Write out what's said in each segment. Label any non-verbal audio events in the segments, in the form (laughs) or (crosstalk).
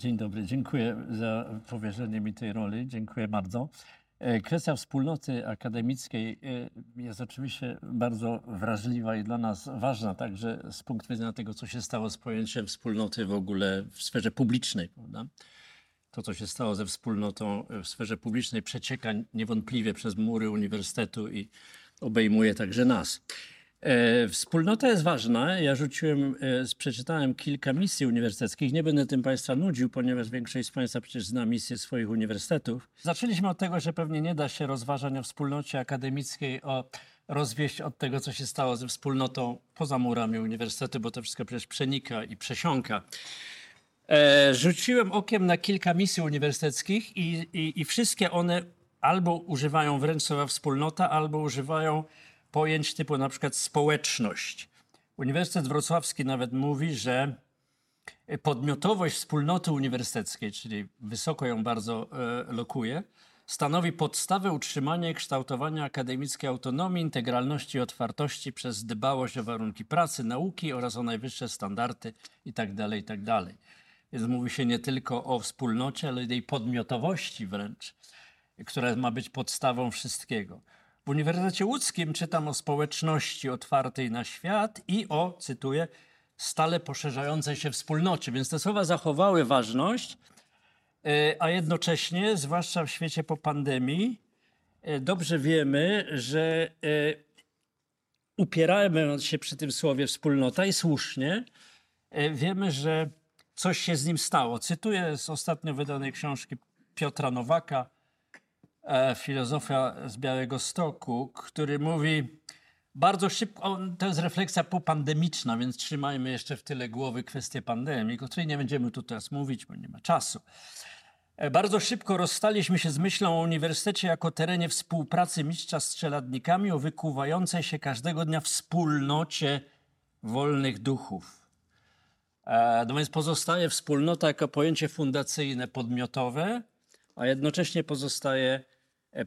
Dzień dobry, dziękuję za powierzenie mi tej roli. Dziękuję bardzo. E, kwestia wspólnoty akademickiej e, jest oczywiście bardzo wrażliwa i dla nas ważna, także z punktu widzenia tego, co się stało z pojęciem wspólnoty w ogóle w sferze publicznej. Prawda? To, co się stało ze wspólnotą w sferze publicznej, przecieka niewątpliwie przez mury uniwersytetu i obejmuje także nas. E, wspólnota jest ważna. Ja rzuciłem, e, przeczytałem kilka misji uniwersyteckich. Nie będę tym Państwa nudził, ponieważ większość z Państwa przecież zna misję swoich uniwersytetów. Zaczęliśmy od tego, że pewnie nie da się rozważań o wspólnocie akademickiej, o rozwieść od tego, co się stało ze wspólnotą poza murami uniwersytetu, bo to wszystko przecież przenika i przesiąka. E, rzuciłem okiem na kilka misji uniwersyteckich i, i, i wszystkie one albo używają wręcz słowa wspólnota, albo używają pojęć typu na przykład społeczność. Uniwersytet Wrocławski nawet mówi, że podmiotowość wspólnoty uniwersyteckiej, czyli wysoko ją bardzo e, lokuje, stanowi podstawę utrzymania i kształtowania akademickiej autonomii, integralności i otwartości przez dbałość o warunki pracy, nauki oraz o najwyższe standardy itd. Tak itd. Tak Więc mówi się nie tylko o wspólnocie, ale i jej podmiotowości wręcz, która ma być podstawą wszystkiego. Uniwersytecie Łódzkim czytam o społeczności otwartej na świat i o, cytuję, stale poszerzającej się wspólnocie. Więc te słowa zachowały ważność, e, a jednocześnie, zwłaszcza w świecie po pandemii, e, dobrze wiemy, że e, upierając się przy tym słowie wspólnota i słusznie, wiemy, że coś się z nim stało. Cytuję z ostatnio wydanej książki Piotra Nowaka, filozofa z Białego Stoku, który mówi bardzo szybko, to jest refleksja popandemiczna, więc trzymajmy jeszcze w tyle głowy kwestię pandemii, o której nie będziemy tu teraz mówić, bo nie ma czasu. E, bardzo szybko rozstaliśmy się z myślą o uniwersytecie jako terenie współpracy mistrza z strzeladnikami o wykuwającej się każdego dnia wspólnocie wolnych duchów. E, no więc pozostaje wspólnota jako pojęcie fundacyjne, podmiotowe, a jednocześnie pozostaje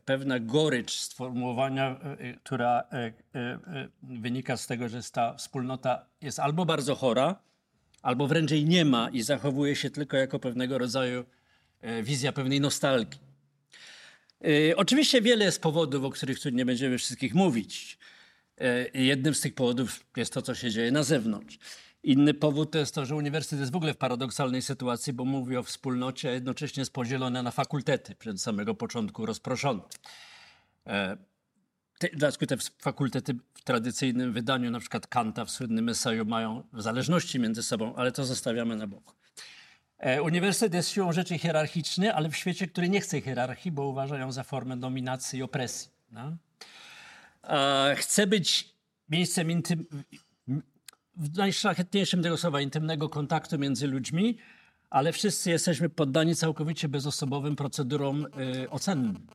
pewna gorycz sformułowania, e, e, która wynika z tego, że ta wspólnota jest albo bardzo chora, albo wręcz jej nie ma i zachowuje się tylko jako pewnego rodzaju wizja pewnej nostalgii. Oczywiście wiele jest powodów, o których tu nie będziemy wszystkich mówić. Jednym z tych powodów jest to, co się dzieje na zewnątrz. Inny powód to jest to, że uniwersytet jest w ogóle w paradoksalnej sytuacji, bo mówi o wspólnocie, a jednocześnie jest podzielony na fakultety, przed samego początku rozproszony. E, te, dlatego te fakultety w tradycyjnym wydaniu, na przykład Kanta w słynnym eseju, mają zależności między sobą, ale to zostawiamy na boku. E, uniwersytet jest siłą rzeczy hierarchiczny, ale w świecie, który nie chce hierarchii, bo uważają za formę dominacji i opresji. No? E, chce być miejscem intym, w najszlachetniejszym tego słowa intymnego kontaktu między ludźmi, ale wszyscy jesteśmy poddani całkowicie bezosobowym procedurom y, ocennym.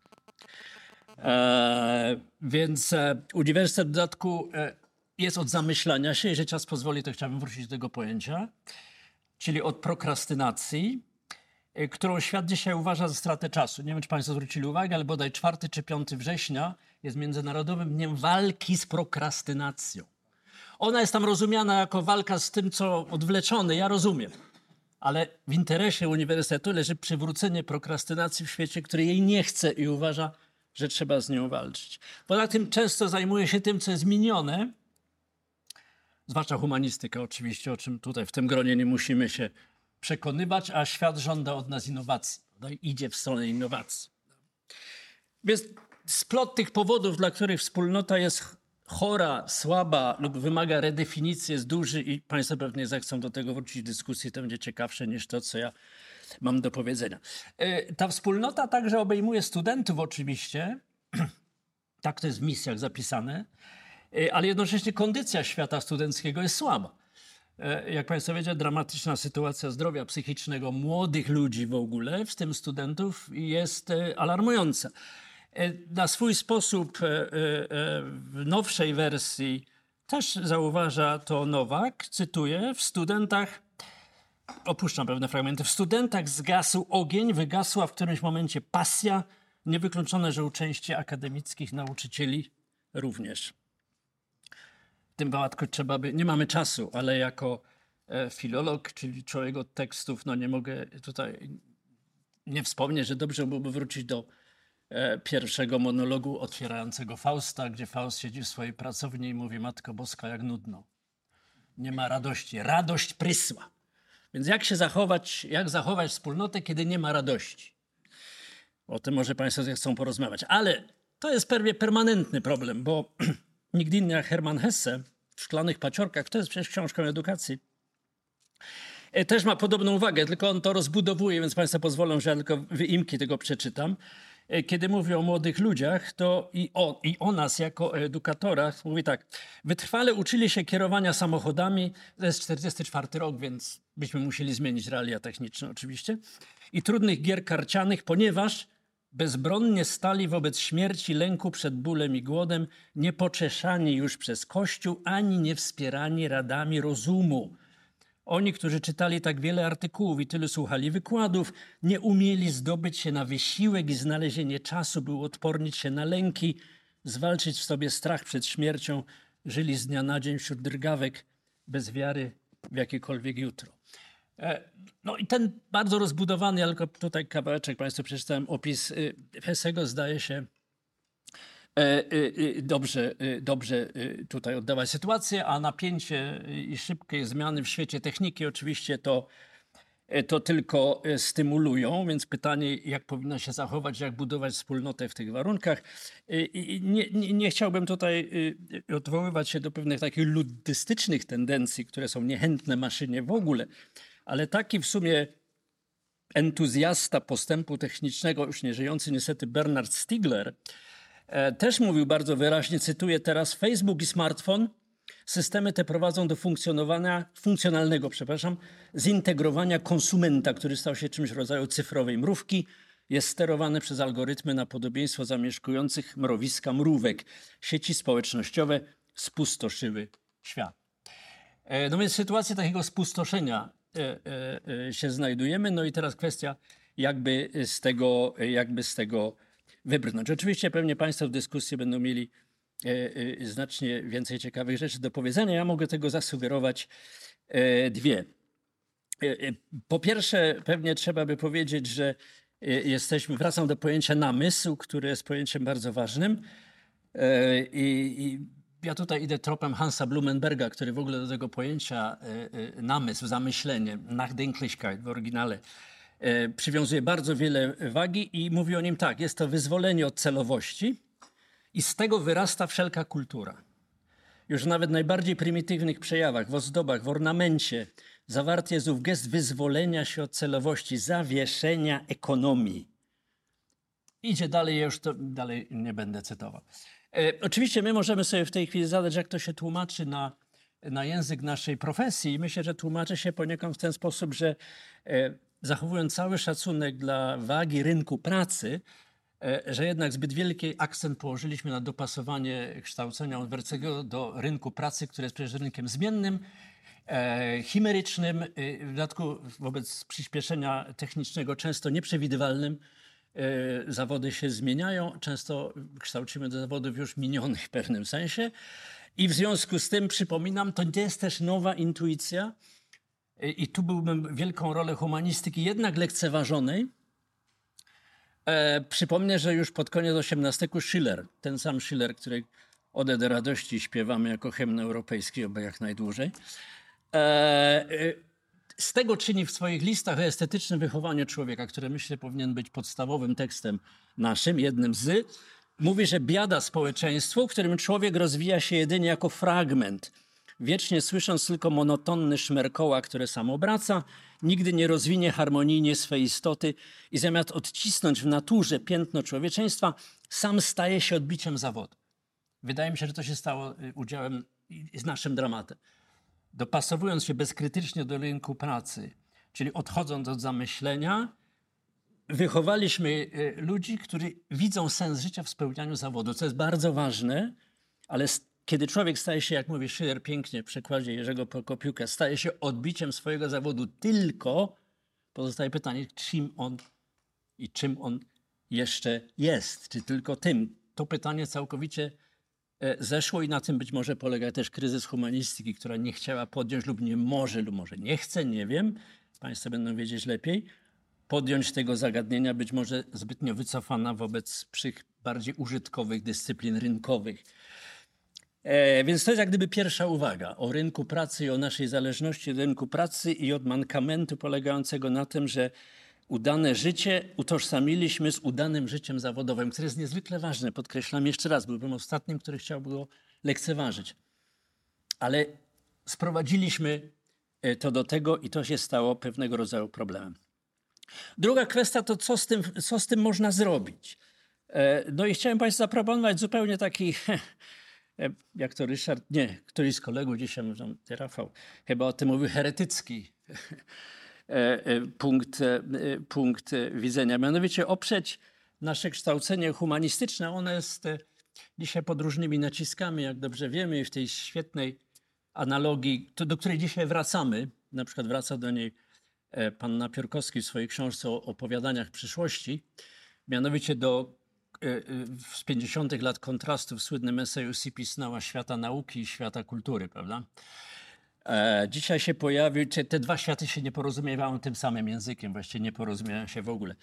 E, więc e, uniwersytet w dodatku e, jest od zamyślania się, jeżeli czas pozwoli, to chciałbym wrócić do tego pojęcia, czyli od prokrastynacji, e, którą świat dzisiaj uważa za stratę czasu. Nie wiem, czy Państwo zwrócili uwagę, ale bodaj 4 czy 5 września jest Międzynarodowym Dniem Walki z Prokrastynacją. Ona jest tam rozumiana jako walka z tym, co odwleczone, ja rozumiem. Ale w interesie uniwersytetu leży przywrócenie prokrastynacji w świecie, który jej nie chce i uważa, że trzeba z nią walczyć. Poza tym często zajmuje się tym, co jest minione, zwłaszcza humanistyka oczywiście, o czym tutaj w tym gronie nie musimy się przekonywać, a świat żąda od nas innowacji. No i idzie w stronę innowacji. Więc splot tych powodów, dla których wspólnota jest chora, słaba lub wymaga redefinicji jest duży i Państwo pewnie zechcą do tego wrócić w dyskusji, to będzie ciekawsze niż to, co ja mam do powiedzenia. E, ta wspólnota także obejmuje studentów oczywiście, (clears throat) tak to jest w misjach zapisane, e, ale jednocześnie kondycja świata studenckiego jest słaba. E, jak Państwo wiecie, dramatyczna sytuacja zdrowia psychicznego młodych ludzi w ogóle, w tym studentów, jest alarmująca. E, na swój sposób e, e, w nowszej wersji też zauważa to Nowak, cytuję, w studentach, opuszczam pewne fragmenty, w studentach zgasł ogień, wygasła w którymś momencie pasja, niewykluczone, że u części akademickich nauczycieli również. W tym wypadku trzeba by, nie mamy czasu, ale jako filolog, czyli człowiek od tekstów, no nie mogę tutaj nie wspomnieć, że dobrze byłoby wrócić do pierwszego monologu otwierającego Fausta, gdzie Faust siedzi w swojej pracowni i mówi Matko Boska, jak nudno. Nie ma radości. Radość prysła. Więc jak się zachować, jak zachować wspólnotę, kiedy nie ma radości? O tym może Państwo chcą porozmawiać. Ale to jest pewnie permanentny problem, bo (clears throat) nikt inny jak Hermann Hesse w Szklanych Paciorkach, to jest przecież książką edukacji, e, też ma podobną uwagę, tylko on to rozbudowuje, więc Państwo pozwolą, że ja tylko wyimki tego przeczytam. E, kiedy mówi o młodych ludziach, to i o, i o nas jako edukatorach, mówi tak. Wytrwale uczyli się kierowania samochodami, to jest 44 rok, więc byśmy musieli zmienić realia techniczne oczywiście, i trudnych gier karcianych, ponieważ bezbronnie stali wobec śmierci, lęku przed bólem i głodem, niepocieszani już przez Kościół, ani nie wspierani radami rozumu. Oni, którzy czytali tak wiele artykułów i tyle słuchali wykładów, nie umieli zdobyć się na wysiłek i znalezienie czasu, by odpornić się na lęki, zwalczyć w sobie strach przed śmiercią, żyli z dnia na dzień wśród drgawek, bez wiary w jakiekolwiek jutro. E, no i ten bardzo rozbudowany, ale tutaj kawałeczek Państwu przeczytałem, opis y, Hesego zdaje się e, dobrze, dobrze tutaj oddawać sytuację, a napięcie i szybkie zmiany w świecie techniki oczywiście to, e, to tylko stymulują, więc pytanie, jak powinno się zachować, jak budować wspólnotę w tych warunkach. Nie, nie, nie chciałbym tutaj odwoływać się do pewnych takich luddystycznych tendencji, które są niechętne maszynie w ogóle, ale taki w sumie entuzjasta postępu technicznego, już nie żyjący niestety Bernard Stiegler, e, też mówił bardzo wyraźnie, cytuję teraz, Facebook i smartfon, systemy te prowadzą do funkcjonowania, funkcjonalnego, przepraszam, zintegrowania konsumenta, który stał się czymś rodzaju cyfrowej mrówki, jest sterowany przez algorytmy na podobieństwo zamieszkujących mrowiska mrówek. Sieci społecznościowe spustoszyły świat. E, no więc sytuacja takiego spustoszenia E, e, e, się znajdujemy. No i teraz kwestia, jakby z tego, jakby z tego wybrnąć. Oczywiście pewnie Państwo w dyskusji będą mieli znacznie więcej ciekawych rzeczy do powiedzenia. Ja mogę tego zasugerować dwie. Po pierwsze, pewnie trzeba by powiedzieć, że jesteśmy, wracam do pojęcia namysł, które jest pojęciem bardzo ważnym. I, i ja tutaj idę tropem Hansa Blumenberga, który w ogóle do tego pojęcia namysł, zamyślenie, Nachdenklichkeit w oryginale, przywiązuje bardzo wiele wagi i mówi o nim tak, jest to wyzwolenie od celowości i z tego wyrasta wszelka kultura. Już w nawet najbardziej prymitywnych przejawach, w ozdobach, w ornamencie zawarty jest ów gest wyzwolenia się od celowości, zawieszenia ekonomii. Idzie dalej, ja już to dalej nie będę cytował. E, oczywiście my możemy sobie w tej chwili zadać, jak to się tłumaczy na, na język naszej profesji. myślę, że tłumaczy się poniekąd w ten sposób, że e, zachowując cały szacunek dla wagi rynku pracy, e, że jednak zbyt wielki akcent położyliśmy na dopasowanie kształcenia uniwersyteckiego do rynku pracy, który jest przecież rynkiem zmiennym, e, chimerycznym, e, w dodatku wobec przyspieszenia technicznego często nieprzewidywalnym. Zawody się zmieniają, często kształcimy do zawodów już minionych w pewnym sensie. I w związku z tym przypominam, to nie jest też nowa intuicja. I tu byłbym wielką rolę humanistyki, jednak lekceważonej. E, przypomnę, że już pod koniec XVIII Schiller, ten sam Schiller, który Ode do radości śpiewamy jako hymn europejski, oby jak najdłużej, e, e z tego czyni w swoich listach o estetycznym wychowaniu człowieka, które myślę powinien być podstawowym tekstem naszym, jednym z, mówi, że biada społeczeństwu, w którym człowiek rozwija się jedynie jako fragment, wiecznie słysząc tylko monotonny szmer koła, które sam obraca, nigdy nie rozwinie harmonijnie swej istoty i zamiast odcisnąć w naturze piętno człowieczeństwa, sam staje się odbiciem zawodu. Wydaje mi się, że to się stało y, udziałem z naszym dramatem dopasowując się bezkrytycznie do rynku pracy, czyli odchodząc od zamyślenia, wychowaliśmy e, ludzi, którzy widzą sens życia w spełnianiu zawodu, co jest bardzo ważne, ale kiedy człowiek staje się, jak mówi Schiller pięknie w przekładzie Jerzego Prokopiuka, staje się odbiciem swojego zawodu tylko, pozostaje pytanie, czym on i czym on jeszcze jest, czy tylko tym. To pytanie całkowicie e, zeszło i na tym być może polega też kryzys humanistyki, która nie chciała podjąć lub nie może, lub może nie chce, nie wiem, Państwo będą wiedzieć lepiej, podjąć tego zagadnienia, być może zbytnio wycofana wobec prych bardziej użytkowych dyscyplin rynkowych. E, więc to jest jak gdyby pierwsza uwaga o rynku pracy i o naszej zależności od rynku pracy i od mankamentu polegającego na tym, że udane życie utożsamiliśmy z udanym życiem zawodowym, które jest niezwykle ważne. Podkreślam jeszcze raz, byłbym ostatnim, który chciałby go lekceważyć. Ale sprowadziliśmy e, to do tego i to się stało pewnego rodzaju problemem. Druga kwestia to, co z tym, co z tym można zrobić. E, no i chciałem Państwu zaproponować zupełnie taki, (laughs) jak to Ryszard, nie, któryś z kolegów dzisiaj, mówią, Rafał, chyba o tym mówił, heretycki (laughs) e, punkt, punkt widzenia. Mianowicie oprzeć nasze kształcenie humanistyczne, ono jest dzisiaj pod różnymi naciskami, jak dobrze wiemy, w tej świetnej analogii, do której dzisiaj wracamy, na przykład wraca do niej E, pan Napiórkowski w swojej książce o opowiadaniach przyszłości, mianowicie do e, e, z 50. lat kontrastu w słynnym eseju C.P. Świata nauki i świata kultury, prawda? Dzisiaj się pojawił, te dwa światy się nie porozumiewają tym samym językiem, właściwie nie porozumiewają się w ogóle.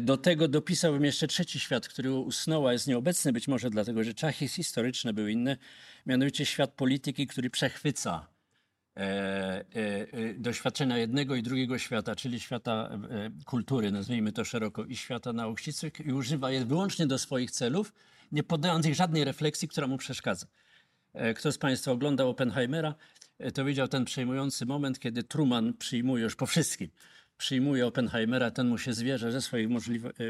Do tego dopisałbym jeszcze trzeci świat, który u Snowa jest nieobecny, być może dlatego, że czachy historyczne były inne, mianowicie świat polityki, który przechwyca E, e, e, doświadczenia jednego i drugiego świata, czyli świata kultury, nazwijmy to szeroko, i świata nauk i używa je wyłącznie do swoich celów, nie poddając ich żadnej refleksji, która mu przeszkadza. Kto z Państwa oglądał Oppenheimera, to widział ten przejmujący moment, kiedy Truman przyjmuje już po wszystkim, przyjmuje Oppenheimera, ten mu się zwierza ze swoich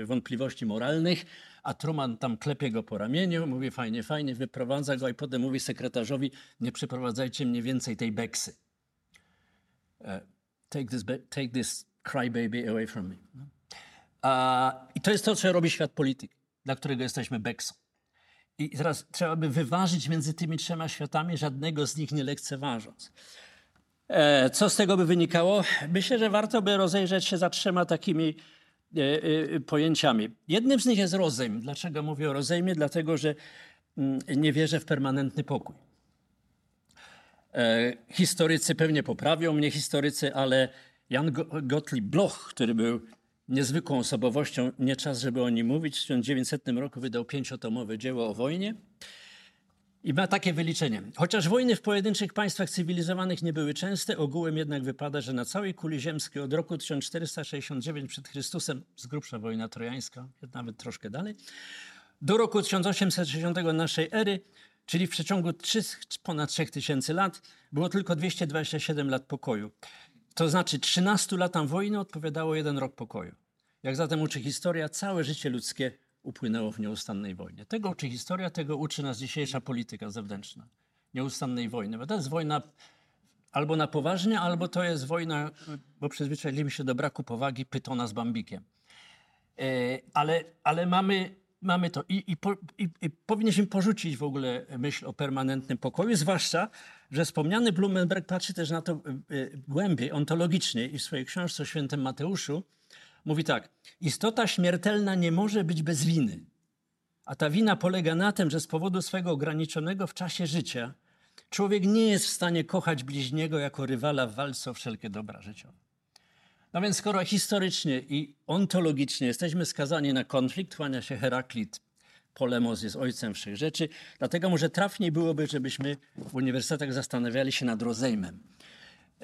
wątpliwości moralnych, a Truman tam klepie go po ramieniu, mówi fajnie, fajnie, wyprowadza go i potem mówi sekretarzowi, nie przyprowadzajcie mnie więcej tej beksy. Uh, take, this, take this crybaby away from me. No. I to jest to, co robi świat polityki, dla którego jesteśmy beksą. I teraz trzeba by wyważyć między tymi trzema światami, żadnego z nich nie lekceważąc. E, co z tego by wynikało? Myślę, że warto by rozejrzeć się za trzema takimi E, e, pojęciami. Jednym z nich jest rozejm. Dlaczego mówię o rozejmie? Dlatego, że mm, nie wierzę w permanentny pokój. Historycy pewnie poprawią mnie historycy, ale Jan Gottlieb Bloch, który był niezwykłą osobowością, nie czas, żeby o nim mówić, w 1900 roku wydał pięciotomowe dzieło o wojnie. I ma takie wyliczenie. Chociaż wojny w pojedynczych państwach cywilizowanych nie były częste, ogółem jednak wypada, że na całej kuli ziemskiej od roku 1469 przed Chrystusem, z grubsza wojna trojańska, nawet troszkę dalej, do roku 1860 naszej ery, czyli w przeciągu 3, ponad 3000 lat, było tylko 227 lat pokoju. To znaczy 13 latam wojny odpowiadało jeden rok pokoju. Jak zatem uczy historia, całe życie ludzkie upłynęło w nieustannej wojnie. Tego uczy historia, tego uczy nas dzisiejsza polityka zewnętrzna. Nieustannej wojny. Bo to jest wojna albo na poważnie, albo to jest wojna, bo przyzwyczailiśmy się do braku powagi pytona z bambikiem. E, ale, ale mamy, mamy to I, i, po, i, i powinniśmy porzucić w ogóle myśl o permanentnym pokoju, zwłaszcza, że wspomniany Blumenberg patrzy też na to e, e, głębiej, ontologicznie i w swojej książce o świętym Mateuszu Mówi tak: Istota śmiertelna nie może być bez winy. A ta wina polega na tym, że z powodu swego ograniczonego w czasie życia człowiek nie jest w stanie kochać bliźniego jako rywala w walce o wszelkie dobra życiowe. No więc skoro historycznie i ontologicznie jesteśmy skazani na konflikt, kłania się Heraklit, polemos jest ojcem wszech rzeczy, dlatego może trafniej byłoby, żebyśmy w uniwersytetach zastanawiali się nad rozejmem.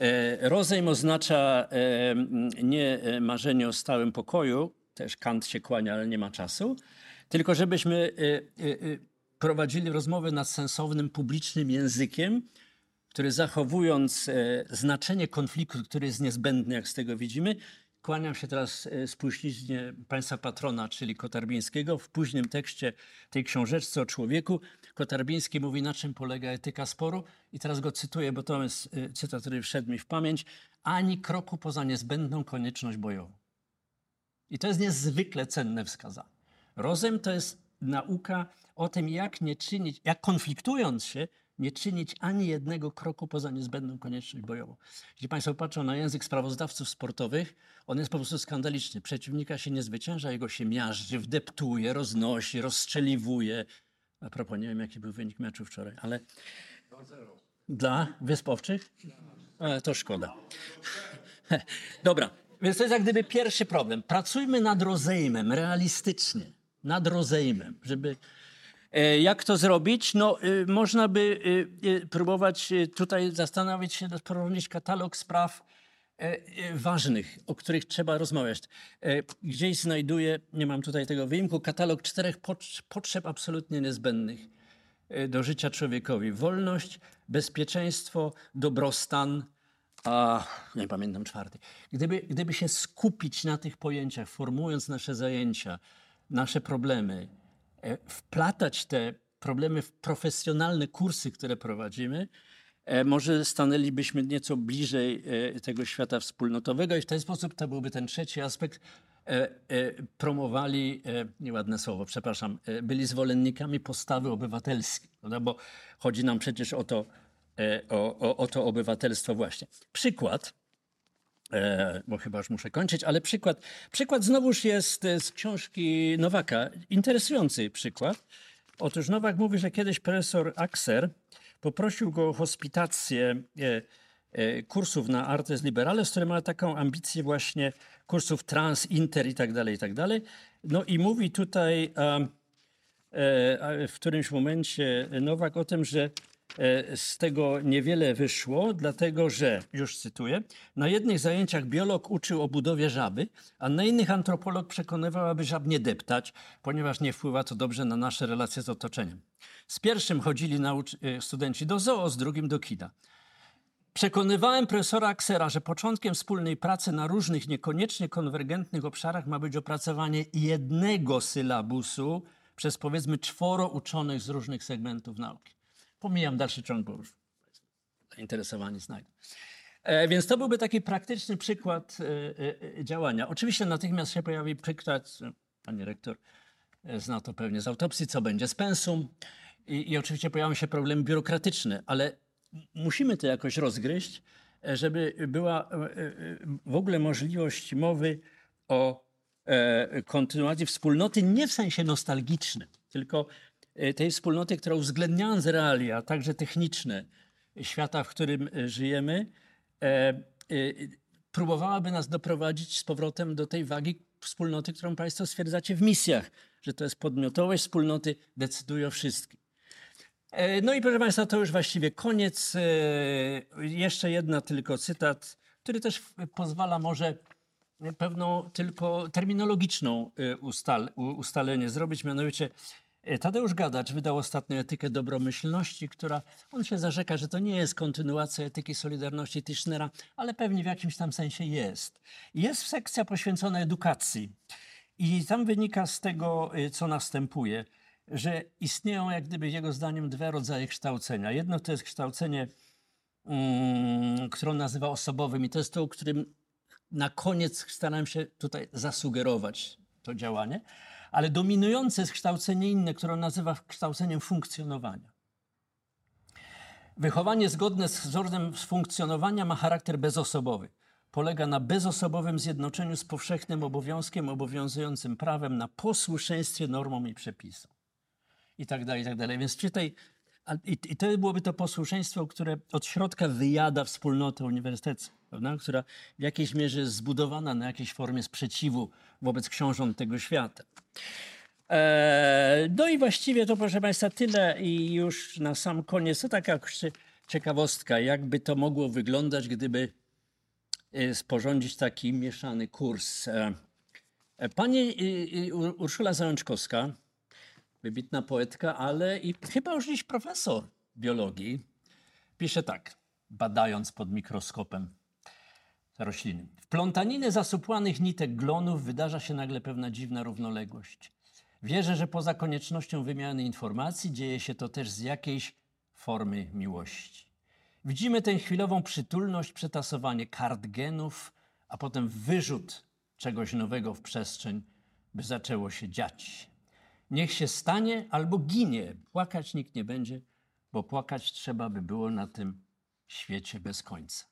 E, rozejm oznacza e, nie e, marzenie o stałym pokoju, też Kant się kłania, ale nie ma czasu, tylko żebyśmy prowadzili rozmowy nad sensownym, publicznym językiem, który zachowując znaczenie konfliktu, który jest niezbędny, jak z tego widzimy, Kłaniam się teraz spuściźnie państwa patrona, czyli Kotarbińskiego. W późnym tekście tej książeczce o człowieku Kotarbiński mówi, na czym polega etyka sporu. I teraz go cytuję, bo to jest y, cytat, który wszedł mi w pamięć. Ani kroku poza niezbędną konieczność bojową. I to jest niezwykle cenne wskazanie. Rozum to jest nauka o tym, jak nie czynić, jak konfliktując się, nie czynić ani jednego kroku poza niezbędną konieczność bojową. Jeśli Państwo patrzą na język sprawozdawców sportowych, on jest po prostu skandaliczny. Przeciwnika się nie zwycięża, jego się miażdży, wdeptuje, roznosi, rozstrzeliwuje, A propos, nie wiem jaki był wynik meczu wczoraj, ale dla Wyspowczych? E, to szkoda. (laughs) Dobra, więc to jest jak gdyby pierwszy problem. Pracujmy nad rozejmem, realistycznie. Nad rozejmem, żeby... E, Jak to zrobić? No, y, można by y, próbować tutaj zastanowić się, prowadzić katalog spraw e, e, ważnych, o których trzeba rozmawiać. E, Gdzieś znajduję, nie mam tutaj tego wyimku, katalog czterech pot- potrzeb absolutnie niezbędnych e, do życia człowiekowi. Wolność, bezpieczeństwo, dobrostan, a nie pamiętam czwarty. Gdyby, gdyby się skupić na tych pojęciach, formułując nasze zajęcia, nasze problemy, e, wplatać te problemy w profesjonalne kursy, które prowadzimy, e, może stanęlibyśmy nieco bliżej e, tego świata wspólnotowego i w ten sposób to byłby ten trzeci aspekt. e, e, Promowali, e, nieładne słowo, przepraszam, e, byli zwolennikami postawy obywatelskiej, prawda? bo chodzi nam przecież o to, e, o, o, o to obywatelstwo właśnie. Przykład, e, bo chyba już muszę kończyć, ale przykład, przykład znowuż jest e, z książki Nowaka. Interesujący przykład. Otóż Nowak mówi, że kiedyś profesor Axer poprosił go o hospitację e, e, kursów na Artes Liberales, które ma taką ambicję właśnie kursów trans, inter i tak dalej, i tak dalej. No i mówi tutaj e, w którymś momencie Nowak o tym, że z tego niewiele wyszło, dlatego że, już cytuję, na jednych zajęciach biolog uczył o budowie żaby, a na innych antropolog przekonywał, aby żab nie deptać, ponieważ nie wpływa to dobrze na nasze relacje z otoczeniem. Z pierwszym chodzili e, studenci do zoo, z drugim do kina. Przekonywałem profesora Aksera, że początkiem wspólnej pracy na różnych, niekoniecznie konwergentnych obszarach ma być opracowanie jednego sylabusu przez powiedzmy czworo uczonych z różnych segmentów nauki. Pomijam dalszy ciąg, bo już zainteresowani znajdą. E, więc to byłby taki praktyczny przykład e, e, działania. Oczywiście natychmiast się pojawi przykład, pani rektor zna to pewnie z autopsji, co będzie z pensum. I, I oczywiście pojawią się problemy biurokratyczne, ale musimy to jakoś rozgryźć, żeby była w ogóle możliwość mowy o kontynuacji wspólnoty nie w sensie nostalgicznym, tylko tej wspólnoty, która uwzględniając realia, także techniczne świata, w którym e, żyjemy, e, e, próbowałaby nas doprowadzić z powrotem do tej wagi wspólnoty, którą Państwo stwierdzacie w misjach, że to jest podmiotowość wspólnoty, decyduje o wszystkim. E, No i proszę Państwa, to już właściwie koniec. E, Jeszcze jedna tylko cytat, który też pozwala może pewną tylko terminologiczną ustal, ustalenie zrobić. Mianowicie Tadeusz Gadacz wydał ostatnio etykę dobromyślności, która, on się zarzeka, że to nie jest kontynuacja etyki Solidarności Tischnera, ale pewnie w jakimś tam sensie jest. Jest sekcja poświęcona edukacji. I tam wynika z tego, y, co następuje, że istnieją jak gdyby jego zdaniem dwa rodzaje kształcenia. Jedno to jest kształcenie, mm, które on nazywa osobowym i to jest to, którym na koniec staram się tutaj zasugerować to działanie, ale dominujące jest kształcenie inne, które on nazywa kształceniem funkcjonowania. Wychowanie zgodne z wzorem funkcjonowania ma charakter bezosobowy. Polega na bezosobowym zjednoczeniu z powszechnym obowiązkiem, obowiązującym prawem, na posłuszeństwie normom i przepisom. I tak dalej, i tak dalej. Więc czytaj, i, i to byłoby to posłuszeństwo, które od środka wyjada wspólnotę uniwersytecką, prawda? która w jakiejś mierze jest zbudowana na jakiejś formie sprzeciwu wobec książąt tego świata. Eee, no i właściwie to, proszę Państwa, tyle i już na sam koniec, to taka ciekawostka, jakby to mogło wyglądać, gdyby e, sporządzić taki mieszany kurs. E, e, Pani Ur- Urszula Zajączkowska, wybitna poetka, ale i chyba już dziś profesor biologii, pisze tak, badając pod mikroskopem rośliny. W plątaninie zasupłanych nitek glonów wydarza się nagle pewna dziwna równoległość. Wierzę, że poza koniecznością wymiany informacji dzieje się to też z jakiejś formy miłości. Widzimy tę chwilową przytulność, przetasowanie kart genów, a potem wyrzut czegoś nowego w przestrzeń, by zaczęło się dziać. Niech się stanie albo ginie. Płakać nikt nie będzie, bo płakać trzeba by było na tym świecie bez końca.